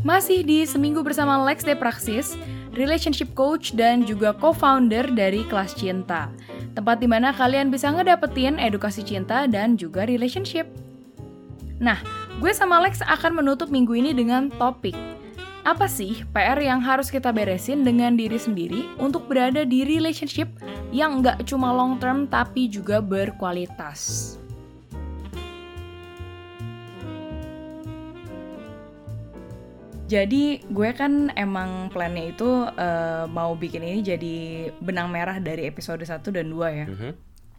Masih di Seminggu bersama Lex De Praxis, relationship coach dan juga co-founder dari Kelas Cinta. Tempat di mana kalian bisa ngedapetin edukasi cinta dan juga relationship. Nah, gue sama Lex akan menutup minggu ini dengan topik apa sih PR yang harus kita beresin dengan diri sendiri untuk berada di relationship yang nggak cuma long term tapi juga berkualitas? Jadi gue kan emang plannya itu uh, mau bikin ini jadi benang merah dari episode 1 dan 2 ya. Mm -hmm.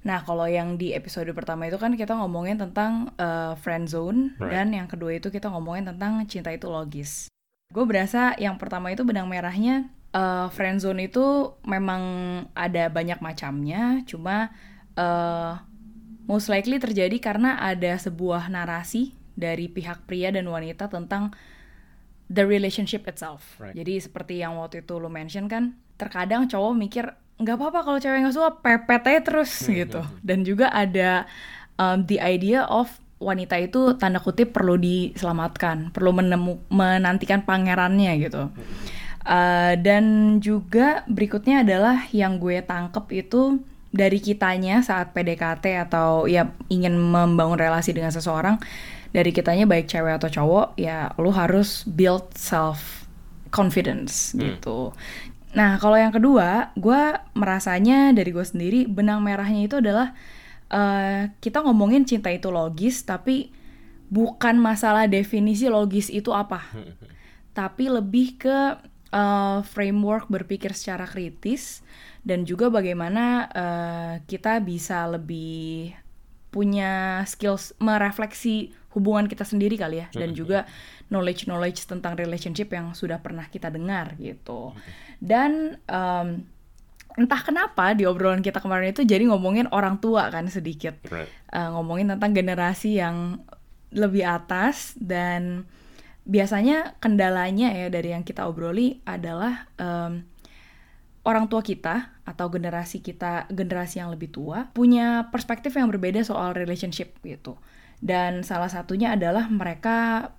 Nah kalau yang di episode pertama itu kan kita ngomongin tentang uh, friend zone right. dan yang kedua itu kita ngomongin tentang cinta itu logis. Gue berasa yang pertama itu benang merahnya uh, friend zone itu memang ada banyak macamnya, cuma uh, most likely terjadi karena ada sebuah narasi dari pihak pria dan wanita tentang the relationship itself. Right. Jadi seperti yang waktu itu lo mention kan, terkadang cowok mikir nggak apa-apa kalau cewek nggak suka pepet aja terus hmm, gitu. Hmm, hmm. Dan juga ada um, the idea of wanita itu tanda kutip perlu diselamatkan, perlu menemu menantikan pangerannya gitu. Uh, dan juga berikutnya adalah yang gue tangkep itu dari kitanya saat PDKT atau ya ingin membangun relasi dengan seseorang dari kitanya baik cewek atau cowok ya lu harus build self confidence hmm. gitu. Nah kalau yang kedua, gue merasanya dari gue sendiri benang merahnya itu adalah uh, kita ngomongin cinta itu logis, tapi bukan masalah definisi logis itu apa, tapi lebih ke uh, framework berpikir secara kritis dan juga bagaimana uh, kita bisa lebih punya skills merefleksi hubungan kita sendiri kali ya. Dan juga knowledge knowledge tentang relationship yang sudah pernah kita dengar gitu. Dan um, entah kenapa di obrolan kita kemarin itu jadi ngomongin orang tua kan sedikit. Right. uh, ngomongin tentang generasi yang lebih atas dan biasanya kendalanya ya dari yang kita obroli adalah um, orang tua kita atau generasi kita generasi yang lebih tua punya perspektif yang berbeda soal relationship gitu dan salah satunya adalah mereka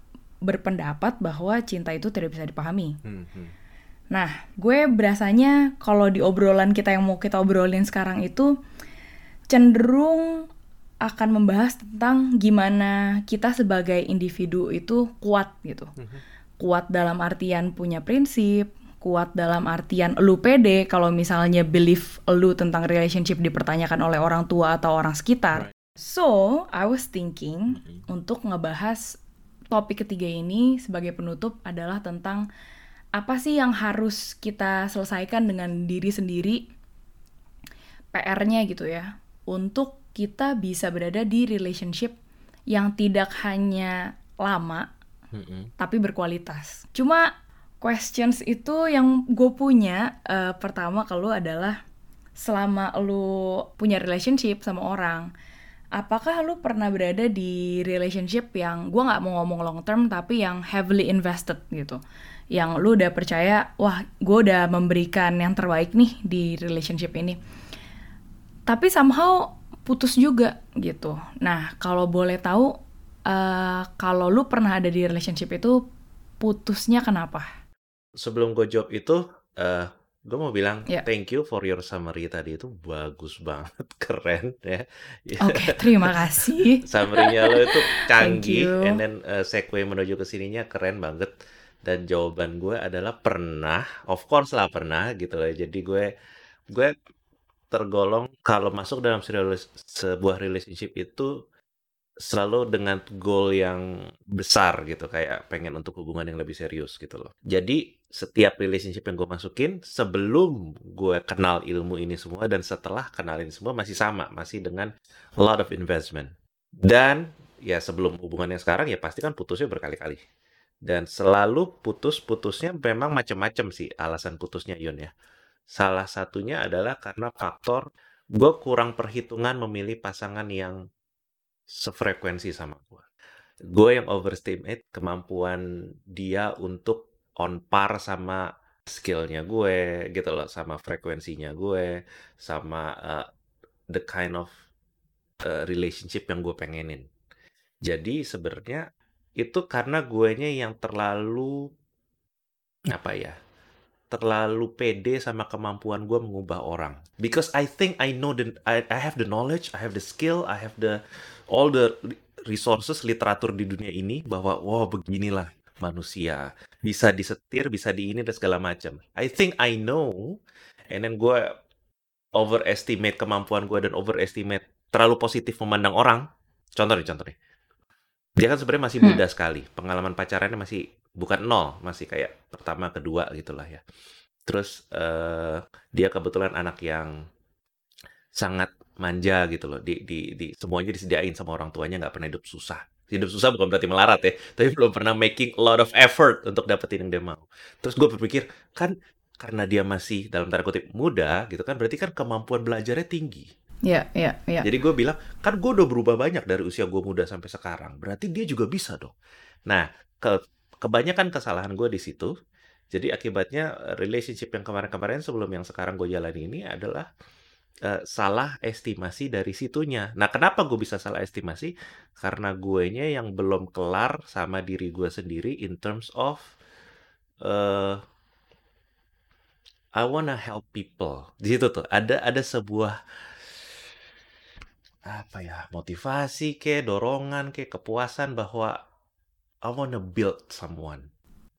berpendapat bahwa cinta itu tidak bisa dipahami. Hmm, hmm. Nah, gue berasanya kalau di obrolan kita yang mau kita obrolin sekarang itu cenderung akan membahas tentang gimana kita sebagai individu itu kuat gitu. Hmm. Kuat dalam artian punya prinsip, kuat dalam artian lu pede kalau misalnya belief lu tentang relationship dipertanyakan oleh orang tua atau orang sekitar. Right. So, I was thinking mm-hmm. untuk ngebahas topik ketiga ini sebagai penutup adalah tentang apa sih yang harus kita selesaikan dengan diri sendiri PR-nya gitu ya untuk kita bisa berada di relationship yang tidak hanya lama mm-hmm. tapi berkualitas. Cuma questions itu yang gue punya uh, pertama kalau adalah selama lu punya relationship sama orang apakah lu pernah berada di relationship yang gue nggak mau ngomong long term tapi yang heavily invested gitu? Yang lu udah percaya wah gue udah memberikan yang terbaik nih di relationship ini. Tapi somehow putus juga gitu. Nah kalau boleh tahu uh, kalau lu pernah ada di relationship itu putusnya kenapa sebelum gue jawab itu uh, Gue mau bilang yeah. thank you for your summary tadi itu bagus banget, keren ya. Oke, okay, terima kasih. Summary-nya lo itu canggih, and then uh, segue menuju ke sininya keren banget. Dan jawaban gue adalah pernah, of course lah pernah gitu loh. Jadi gue gue tergolong kalau masuk dalam sebuah relationship itu selalu dengan goal yang besar gitu kayak pengen untuk hubungan yang lebih serius gitu loh. Jadi setiap relationship yang gue masukin sebelum gue kenal ilmu ini semua dan setelah kenalin semua masih sama masih dengan a lot of investment. Dan ya sebelum hubungan yang sekarang ya pasti kan putusnya berkali-kali. Dan selalu putus-putusnya memang macam-macam sih alasan putusnya Yun ya. Salah satunya adalah karena faktor gue kurang perhitungan memilih pasangan yang sefrekuensi sama gue. Gue yang overestimate kemampuan dia untuk on par sama skillnya gue gitu loh, sama frekuensinya gue, sama uh, the kind of uh, relationship yang gue pengenin. Jadi sebenarnya itu karena gue nya yang terlalu apa ya terlalu pede sama kemampuan gue mengubah orang because I think I know the I, I have the knowledge I have the skill I have the all the resources literatur di dunia ini bahwa wow beginilah manusia. Bisa disetir bisa di ini dan segala macam. I think I know and then gue overestimate kemampuan gue dan overestimate terlalu positif memandang orang. Contoh nih contoh nih. Dia kan sebenarnya masih muda hmm. sekali. Pengalaman pacarannya masih bukan nol masih kayak pertama kedua gitulah ya. Terus uh, dia kebetulan anak yang sangat manja gitu loh di di di semuanya disediain sama orang tuanya nggak pernah hidup susah hidup susah bukan berarti melarat ya tapi belum pernah making a lot of effort untuk dapetin yang dia mau terus gue berpikir kan karena dia masih dalam tanda kutip muda gitu kan berarti kan kemampuan belajarnya tinggi Iya, iya, iya. Jadi gue bilang, kan gue udah berubah banyak dari usia gue muda sampai sekarang. Berarti dia juga bisa dong. Nah, ke kebanyakan kesalahan gue di situ. Jadi akibatnya eh, relationship yang kemarin-kemarin sebelum yang sekarang gue jalani ini adalah uh, salah estimasi dari situnya. Nah, kenapa gue bisa salah estimasi? Karena gue nya yang belum kelar sama diri gue sendiri in terms of uh, I wanna help people. Di situ tuh ada ada sebuah apa ya, motivasi ke, dorongan ke, kepuasan bahwa I wanna build someone.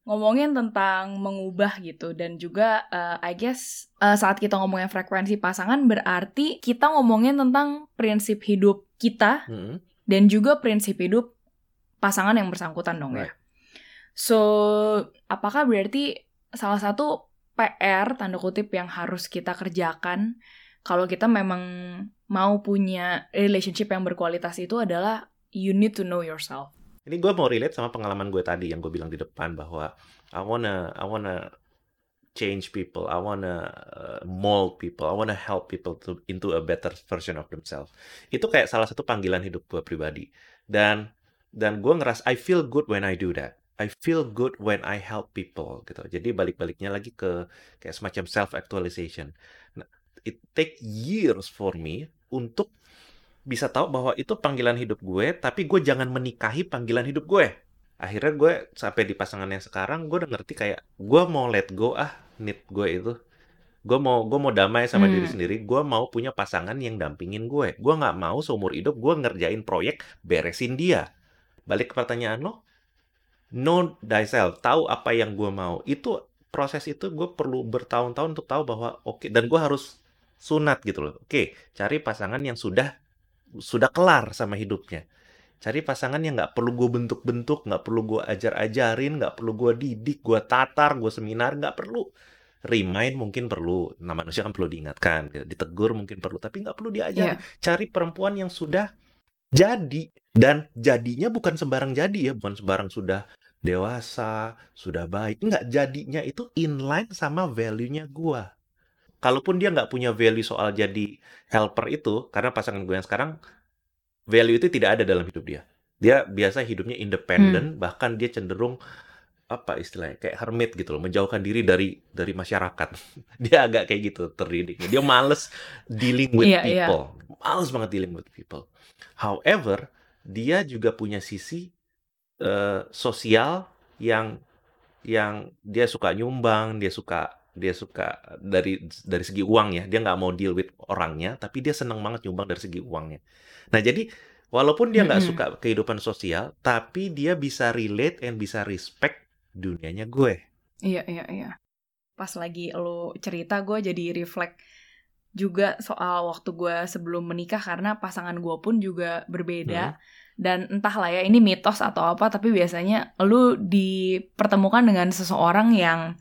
Ngomongin tentang mengubah gitu dan juga uh, I guess uh, saat kita ngomongin frekuensi pasangan berarti kita ngomongin tentang prinsip hidup kita hmm. dan juga prinsip hidup pasangan yang bersangkutan dong ya. right. ya. So, apakah berarti salah satu PR tanda kutip yang harus kita kerjakan kalau kita memang mau punya relationship yang berkualitas itu adalah you need to know yourself. Ini gue mau relate sama pengalaman gue tadi yang gue bilang di depan bahwa I wanna I wanna change people, I wanna uh, mold people, I wanna help people to into a better version of themselves. Itu kayak salah satu panggilan hidup gue pribadi. Dan dan gue ngeras I feel good when I do that. I feel good when I help people gitu. Jadi balik-baliknya lagi ke kayak semacam self actualization. Nah, it take years for me untuk bisa tahu bahwa itu panggilan hidup gue, tapi gue jangan menikahi panggilan hidup gue. Akhirnya gue sampai di pasangan yang sekarang, gue udah ngerti kayak gue mau let go ah need gue itu. Gue mau gue mau damai sama hmm. diri sendiri. Gue mau punya pasangan yang dampingin gue. Gue nggak mau seumur hidup gue ngerjain proyek beresin dia. Balik ke pertanyaan lo, know thyself, tahu apa yang gue mau. Itu proses itu gue perlu bertahun-tahun untuk tahu bahwa oke okay, dan gue harus sunat gitu loh. Oke, cari pasangan yang sudah sudah kelar sama hidupnya. Cari pasangan yang nggak perlu gue bentuk-bentuk, nggak perlu gue ajar-ajarin, nggak perlu gue didik, gue tatar, gue seminar, nggak perlu. Remind mungkin perlu, nah manusia kan perlu diingatkan, ditegur mungkin perlu, tapi nggak perlu diajar. Yeah. Cari perempuan yang sudah jadi dan jadinya bukan sembarang jadi ya, bukan sembarang sudah dewasa, sudah baik. Enggak, jadinya itu inline sama value-nya gue kalaupun dia nggak punya value soal jadi helper itu, karena pasangan gue yang sekarang value itu tidak ada dalam hidup dia. Dia biasa hidupnya independen, hmm. bahkan dia cenderung apa istilahnya kayak hermit gitu loh, menjauhkan diri dari dari masyarakat. dia agak kayak gitu terdidiknya. Dia males dealing with yeah, iya. people, yeah. males banget dealing with people. However, dia juga punya sisi uh, sosial yang yang dia suka nyumbang, dia suka dia suka dari dari segi uang ya dia nggak mau deal with orangnya tapi dia seneng banget nyumbang dari segi uangnya. Nah jadi walaupun dia nggak mm -hmm. suka kehidupan sosial tapi dia bisa relate and bisa respect dunianya gue. Iya iya iya. Pas lagi lo cerita gue jadi reflect juga soal waktu gue sebelum menikah karena pasangan gue pun juga berbeda. Hmm. Dan entahlah ya ini mitos atau apa tapi biasanya lu dipertemukan dengan seseorang yang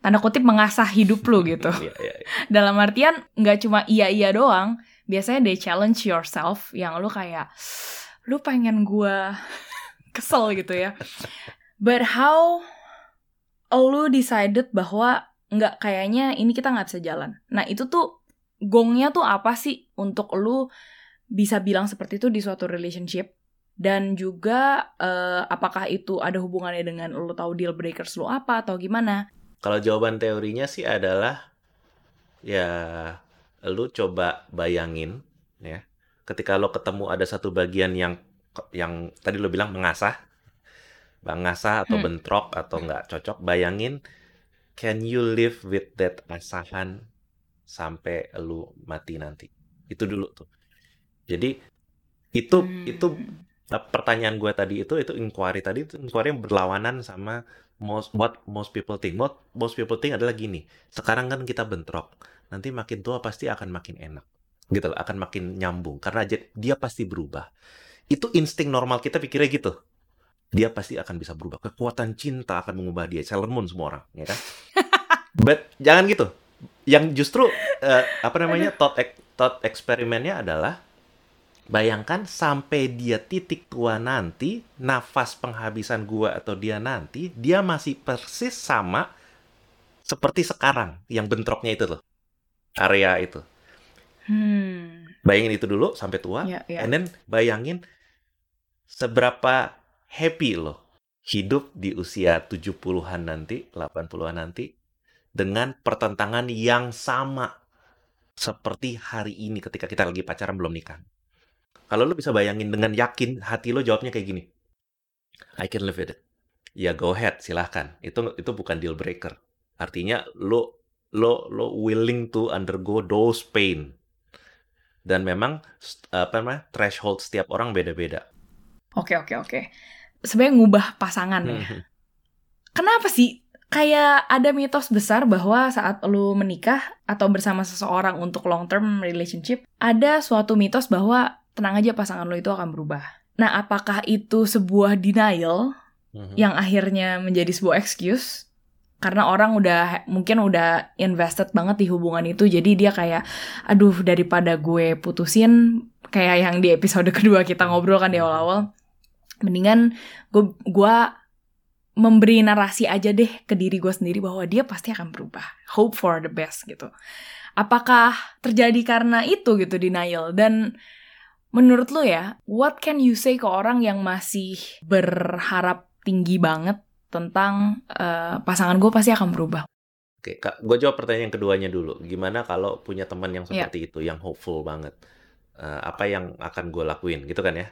tanda kutip mengasah hidup lu gitu. yeah, yeah, yeah. Dalam artian nggak cuma iya iya doang, biasanya they challenge yourself yang lu kayak lu pengen gue kesel gitu ya. But how lu decided bahwa nggak kayaknya ini kita nggak bisa jalan. Nah itu tuh gongnya tuh apa sih untuk lu bisa bilang seperti itu di suatu relationship? Dan juga uh, apakah itu ada hubungannya dengan lu tahu deal breakers lu apa atau gimana? Kalau jawaban teorinya sih adalah ya lu coba bayangin ya ketika lo ketemu ada satu bagian yang yang tadi lo bilang mengasah mengasah atau hmm. bentrok atau nggak cocok bayangin can you live with that asahan sampai lu mati nanti? Itu dulu tuh. Jadi itu hmm. itu pertanyaan gue tadi itu itu inquiry tadi itu inquiry yang berlawanan sama most what most people think. What most people think adalah gini. Sekarang kan kita bentrok. Nanti makin tua pasti akan makin enak. Gitu loh, akan makin nyambung karena dia pasti berubah. Itu insting normal kita pikirnya gitu dia pasti akan bisa berubah. Kekuatan cinta akan mengubah dia. Sailor Moon semua orang, ya kan? But jangan gitu. Yang justru uh, apa namanya thought thought eksperimennya adalah bayangkan sampai dia titik tua nanti, nafas penghabisan gua atau dia nanti, dia masih persis sama seperti sekarang yang bentroknya itu loh. Area itu. Hmm. Bayangin itu dulu sampai tua, yeah, yeah. and then bayangin seberapa happy loh hidup di usia 70-an nanti, 80-an nanti dengan pertentangan yang sama seperti hari ini ketika kita lagi pacaran belum nikah. Kalau lo bisa bayangin dengan yakin hati lo jawabnya kayak gini. I can live with it. Ya go ahead, silahkan. Itu itu bukan deal breaker. Artinya lo lo lo willing to undergo those pain. Dan memang apa namanya threshold setiap orang beda-beda. Oke oke oke sebenarnya ngubah pasangan ya. Hmm. Kenapa sih kayak ada mitos besar bahwa saat lu menikah atau bersama seseorang untuk long term relationship, ada suatu mitos bahwa tenang aja pasangan lu itu akan berubah. Nah, apakah itu sebuah denial hmm. yang akhirnya menjadi sebuah excuse? Karena orang udah mungkin udah invested banget di hubungan itu, jadi dia kayak, aduh daripada gue putusin, kayak yang di episode kedua kita ngobrol kan di awal-awal, mendingan gue gua memberi narasi aja deh ke diri gue sendiri bahwa dia pasti akan berubah hope for the best gitu apakah terjadi karena itu gitu denial dan menurut lo ya what can you say ke orang yang masih berharap tinggi banget tentang uh, pasangan gue pasti akan berubah Oke, Kak, gue jawab pertanyaan yang keduanya dulu. Gimana kalau punya teman yang iya. seperti yeah. itu, yang hopeful banget? Uh, apa yang akan gue lakuin, gitu kan ya?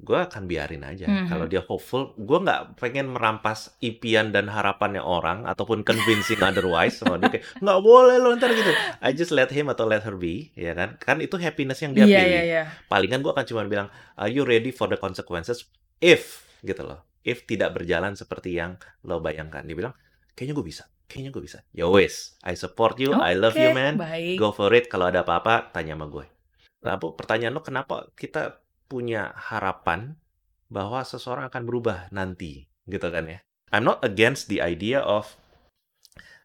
Gue akan biarin aja. Mm -hmm. Kalau dia hopeful, gue nggak pengen merampas impian dan harapannya orang ataupun convincing otherwise sama dia kayak nggak boleh lo ntar gitu. I just let him atau let her be, ya kan? Kan itu happiness yang dia yeah, pilih. Yeah, yeah. Palingan gue akan cuma bilang, are you ready for the consequences if gitu loh. If tidak berjalan seperti yang lo bayangkan. Dia bilang, kayaknya gue bisa. Kayaknya gue bisa. Ya wes, I support you, okay, I love you man. Baik. Go for it. Kalau ada apa-apa, tanya sama gue. Nah, pertanyaan lo kenapa kita punya harapan bahwa seseorang akan berubah nanti, gitu kan ya. I'm not against the idea of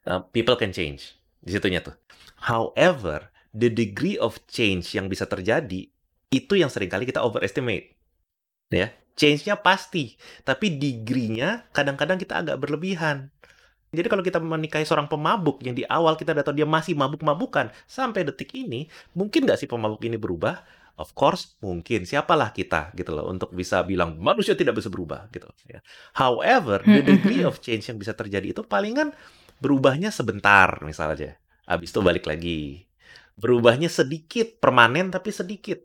uh, people can change. Di situnya tuh. However, the degree of change yang bisa terjadi itu yang sering kali kita overestimate. Ya, change-nya pasti, tapi degree-nya kadang-kadang kita agak berlebihan. Jadi kalau kita menikahi seorang pemabuk yang di awal kita udah tahu dia masih mabuk-mabukan sampai detik ini, mungkin nggak sih pemabuk ini berubah? Of course, mungkin siapalah kita gitu loh untuk bisa bilang manusia tidak bisa berubah gitu. Ya. However, the degree of change yang bisa terjadi itu palingan berubahnya sebentar misalnya, habis itu balik lagi. Berubahnya sedikit, permanen tapi sedikit.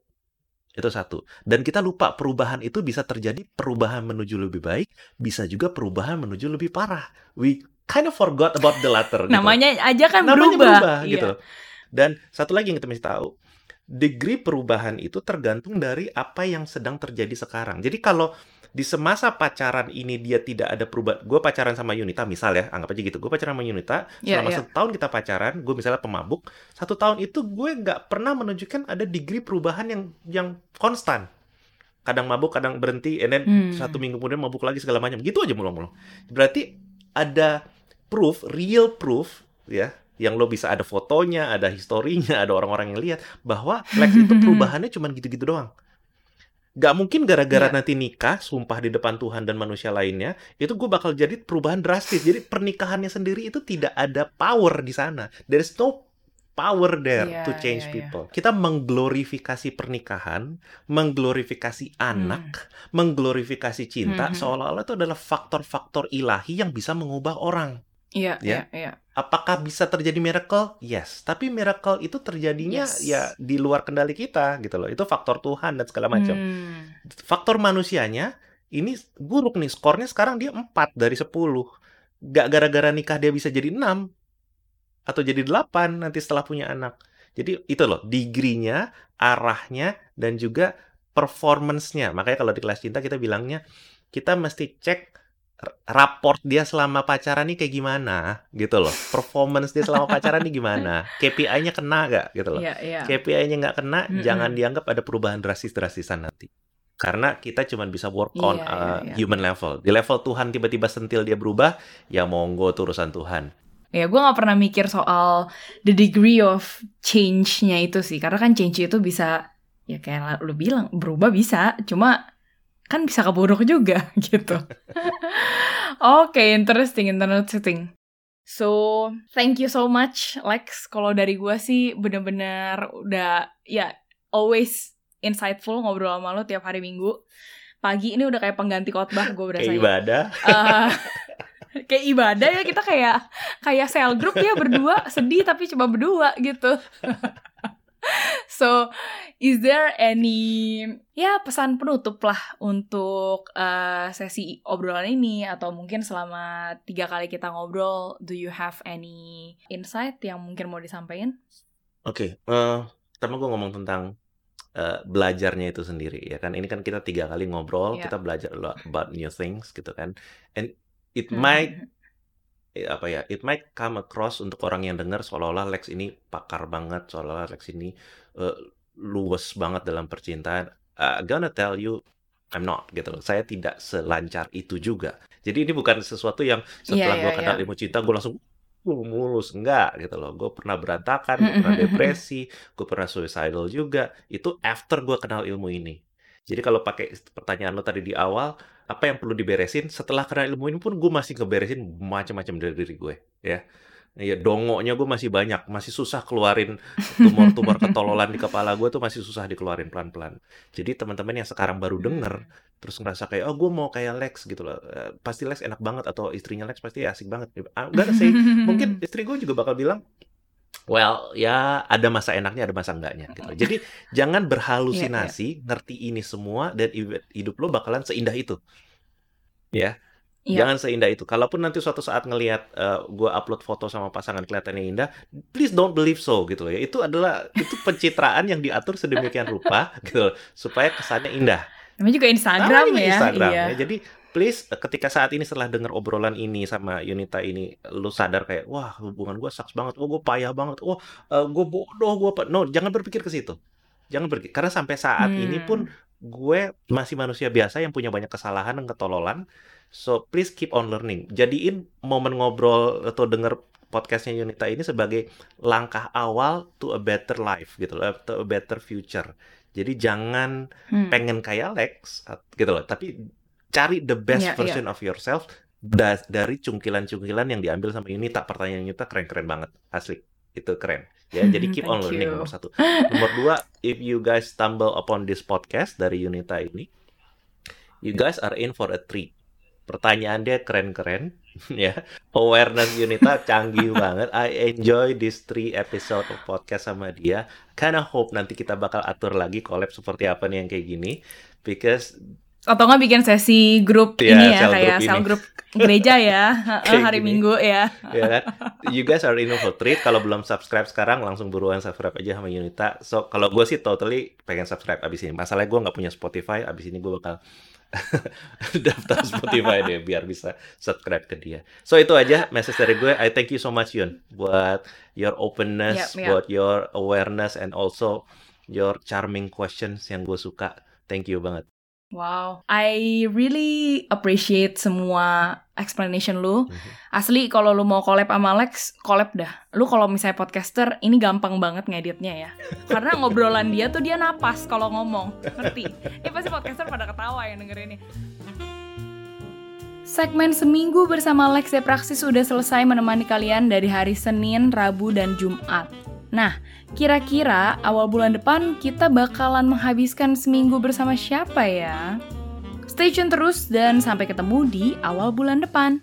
Itu satu. Dan kita lupa perubahan itu bisa terjadi perubahan menuju lebih baik, bisa juga perubahan menuju lebih parah. We kind of forgot about the latter. Gitu. Namanya aja kan Namanya berubah. berubah gitu. iya. gitu. Dan satu lagi yang kita mesti tahu, degree perubahan itu tergantung dari apa yang sedang terjadi sekarang. Jadi kalau di semasa pacaran ini dia tidak ada perubahan, gue pacaran sama Yunita misal ya, anggap aja gitu, gue pacaran sama Yunita, yeah, selama yeah. satu tahun kita pacaran, gue misalnya pemabuk, satu tahun itu gue nggak pernah menunjukkan ada degree perubahan yang yang konstan. Kadang mabuk, kadang berhenti, and then hmm. satu minggu kemudian mabuk lagi segala macam, gitu aja mulu-mulu. Berarti ada proof, real proof, ya, yang lo bisa ada fotonya, ada historinya, ada orang-orang yang lihat bahwa Lex itu perubahannya cuma gitu-gitu doang. Gak mungkin gara-gara yeah. nanti nikah, sumpah di depan Tuhan dan manusia lainnya, itu gue bakal jadi perubahan drastis. Jadi pernikahannya sendiri itu tidak ada power di sana. There is no power there yeah, to change yeah, people. Yeah. Kita mengglorifikasi pernikahan, mengglorifikasi anak, hmm. mengglorifikasi cinta, hmm. seolah-olah itu adalah faktor-faktor ilahi yang bisa mengubah orang. Iya, ya? iya, iya. Apakah bisa terjadi miracle? Yes. Tapi miracle itu terjadinya yes. ya di luar kendali kita gitu loh. Itu faktor Tuhan dan segala macam. Hmm. Faktor manusianya ini buruk nih. Skornya sekarang dia 4 dari 10. gak gara-gara nikah dia bisa jadi enam atau jadi delapan nanti setelah punya anak. Jadi itu loh, degree-nya, arahnya, dan juga performance-nya. Makanya kalau di kelas cinta kita bilangnya, kita mesti cek raport dia selama pacaran nih kayak gimana gitu loh. Performance dia selama pacaran nih gimana? KPI-nya kena gak gitu loh. Yeah, yeah. KPI-nya nggak kena mm -hmm. jangan dianggap ada perubahan drastis-drasisan nanti. Karena kita cuma bisa work on yeah, uh, yeah, yeah. human level. Di level Tuhan tiba-tiba sentil dia berubah ya monggo turusan Tuhan. Ya gue nggak pernah mikir soal the degree of change-nya itu sih. Karena kan change itu bisa ya kayak lu bilang berubah bisa. Cuma kan bisa keburuk juga gitu. Oke, okay, interesting, interesting. So, thank you so much Lex. Kalau dari gue sih bener-bener udah ya always insightful ngobrol sama lo tiap hari Minggu. Pagi ini udah kayak pengganti khotbah gue berasa. Kayak ibadah. Uh, kayak ibadah ya kita kayak kayak sel group ya berdua sedih tapi coba berdua gitu. so, is there any ya pesan penutup lah untuk uh, sesi obrolan ini atau mungkin selama tiga kali kita ngobrol, do you have any insight yang mungkin mau disampaikan? Oke, okay, uh, eh, pertama gue ngomong tentang uh, belajarnya itu sendiri ya kan. Ini kan kita tiga kali ngobrol, yeah. kita belajar about new things gitu kan. And it hmm. might apa ya it might come across untuk orang yang dengar seolah-olah Lex ini pakar banget seolah-olah Lex ini uh, luwes banget dalam percintaan uh, gonna tell you I'm not gitu loh. Saya tidak selancar itu juga. Jadi ini bukan sesuatu yang setelah yeah, gue yeah, kenal yeah. ilmu cinta gue langsung gue mulus. Enggak gitu loh. Gue pernah berantakan gue pernah depresi gue pernah suicidal juga. Itu after gue kenal ilmu ini. Jadi kalau pakai pertanyaan lo tadi di awal apa yang perlu diberesin? Setelah kenal ilmu ini pun gue masih ngeberesin macam-macam dari diri gue ya Iya, dongoknya gue masih banyak, masih susah keluarin tumor-tumor ketololan di kepala gue tuh masih susah dikeluarin pelan-pelan. Jadi teman-teman yang sekarang baru denger, terus ngerasa kayak, oh gue mau kayak Lex gitu loh, eh, pasti Lex enak banget atau istrinya Lex pasti asik banget. Enggak sih, mungkin istri gue juga bakal bilang, well ya ada masa enaknya, ada masa enggaknya gitu. Jadi jangan berhalusinasi, yeah, yeah. ngerti ini semua dan hidup lo bakalan seindah itu. Ya, Iya. Jangan seindah itu. Kalaupun nanti suatu saat ngelihat uh, eh, gue upload foto sama pasangan kelihatannya indah, please don't believe so gitu loh ya. Itu adalah itu pencitraan yang diatur sedemikian rupa gitu loh, supaya kesannya indah. Namanya juga Instagram Namanya ya. Instagram iya. ya. Jadi please eh, ketika saat ini setelah dengar obrolan ini sama Yunita ini lu sadar kayak wah hubungan gue saks banget, oh gue payah banget, oh uh, eh, gue bodoh, gue apa. No, jangan berpikir ke situ. Jangan berpikir karena sampai saat hmm. ini pun gue masih manusia biasa yang punya banyak kesalahan dan ketololan So please keep on learning. Jadiin momen ngobrol atau denger podcastnya Yunita ini sebagai langkah awal to a better life gitu loh, to a better future. Jadi jangan hmm. pengen kayak Lex gitu loh, tapi cari the best yeah, version yeah. of yourself da dari cungkilan-cungkilan yang diambil sama Yunita. Pertanyaan Yunita keren-keren banget, asli. Itu keren. Ya, jadi keep on learning you. nomor satu. Nomor dua, if you guys stumble upon this podcast dari Yunita ini, you guys are in for a treat. Pertanyaan dia keren-keren ya. Awareness Unita canggih banget. I enjoy this three episode of podcast sama dia. Kinda hope nanti kita bakal atur lagi collab seperti apa nih yang kayak gini. Because atau nggak bikin sesi grup yeah, ini ya kayak sel grup gereja ya hari gini. Minggu ya. ya kan? You guys are in for treat. Kalau belum subscribe sekarang langsung buruan subscribe aja sama Unita. So kalau gue sih totally pengen subscribe abis ini. Masalahnya gue nggak punya Spotify. Abis ini gue bakal daftar Spotify deh biar bisa subscribe ke dia. So itu aja message dari gue. I thank you so much Yun buat your openness, yep, yep. buat your awareness and also your charming questions yang gue suka. Thank you banget. Wow, I really appreciate semua explanation lu. Mm-hmm. Asli kalau lu mau collab sama Alex, collab dah. Lu kalau misalnya podcaster, ini gampang banget ngeditnya ya. Karena ngobrolan dia tuh dia napas kalau ngomong, ngerti? Ini pasti podcaster pada ketawa yang denger ini. Segmen Seminggu bersama Lex Praksis sudah selesai menemani kalian dari hari Senin, Rabu, dan Jumat. Nah, kira-kira awal bulan depan kita bakalan menghabiskan seminggu bersama siapa ya? Stay tune terus dan sampai ketemu di awal bulan depan.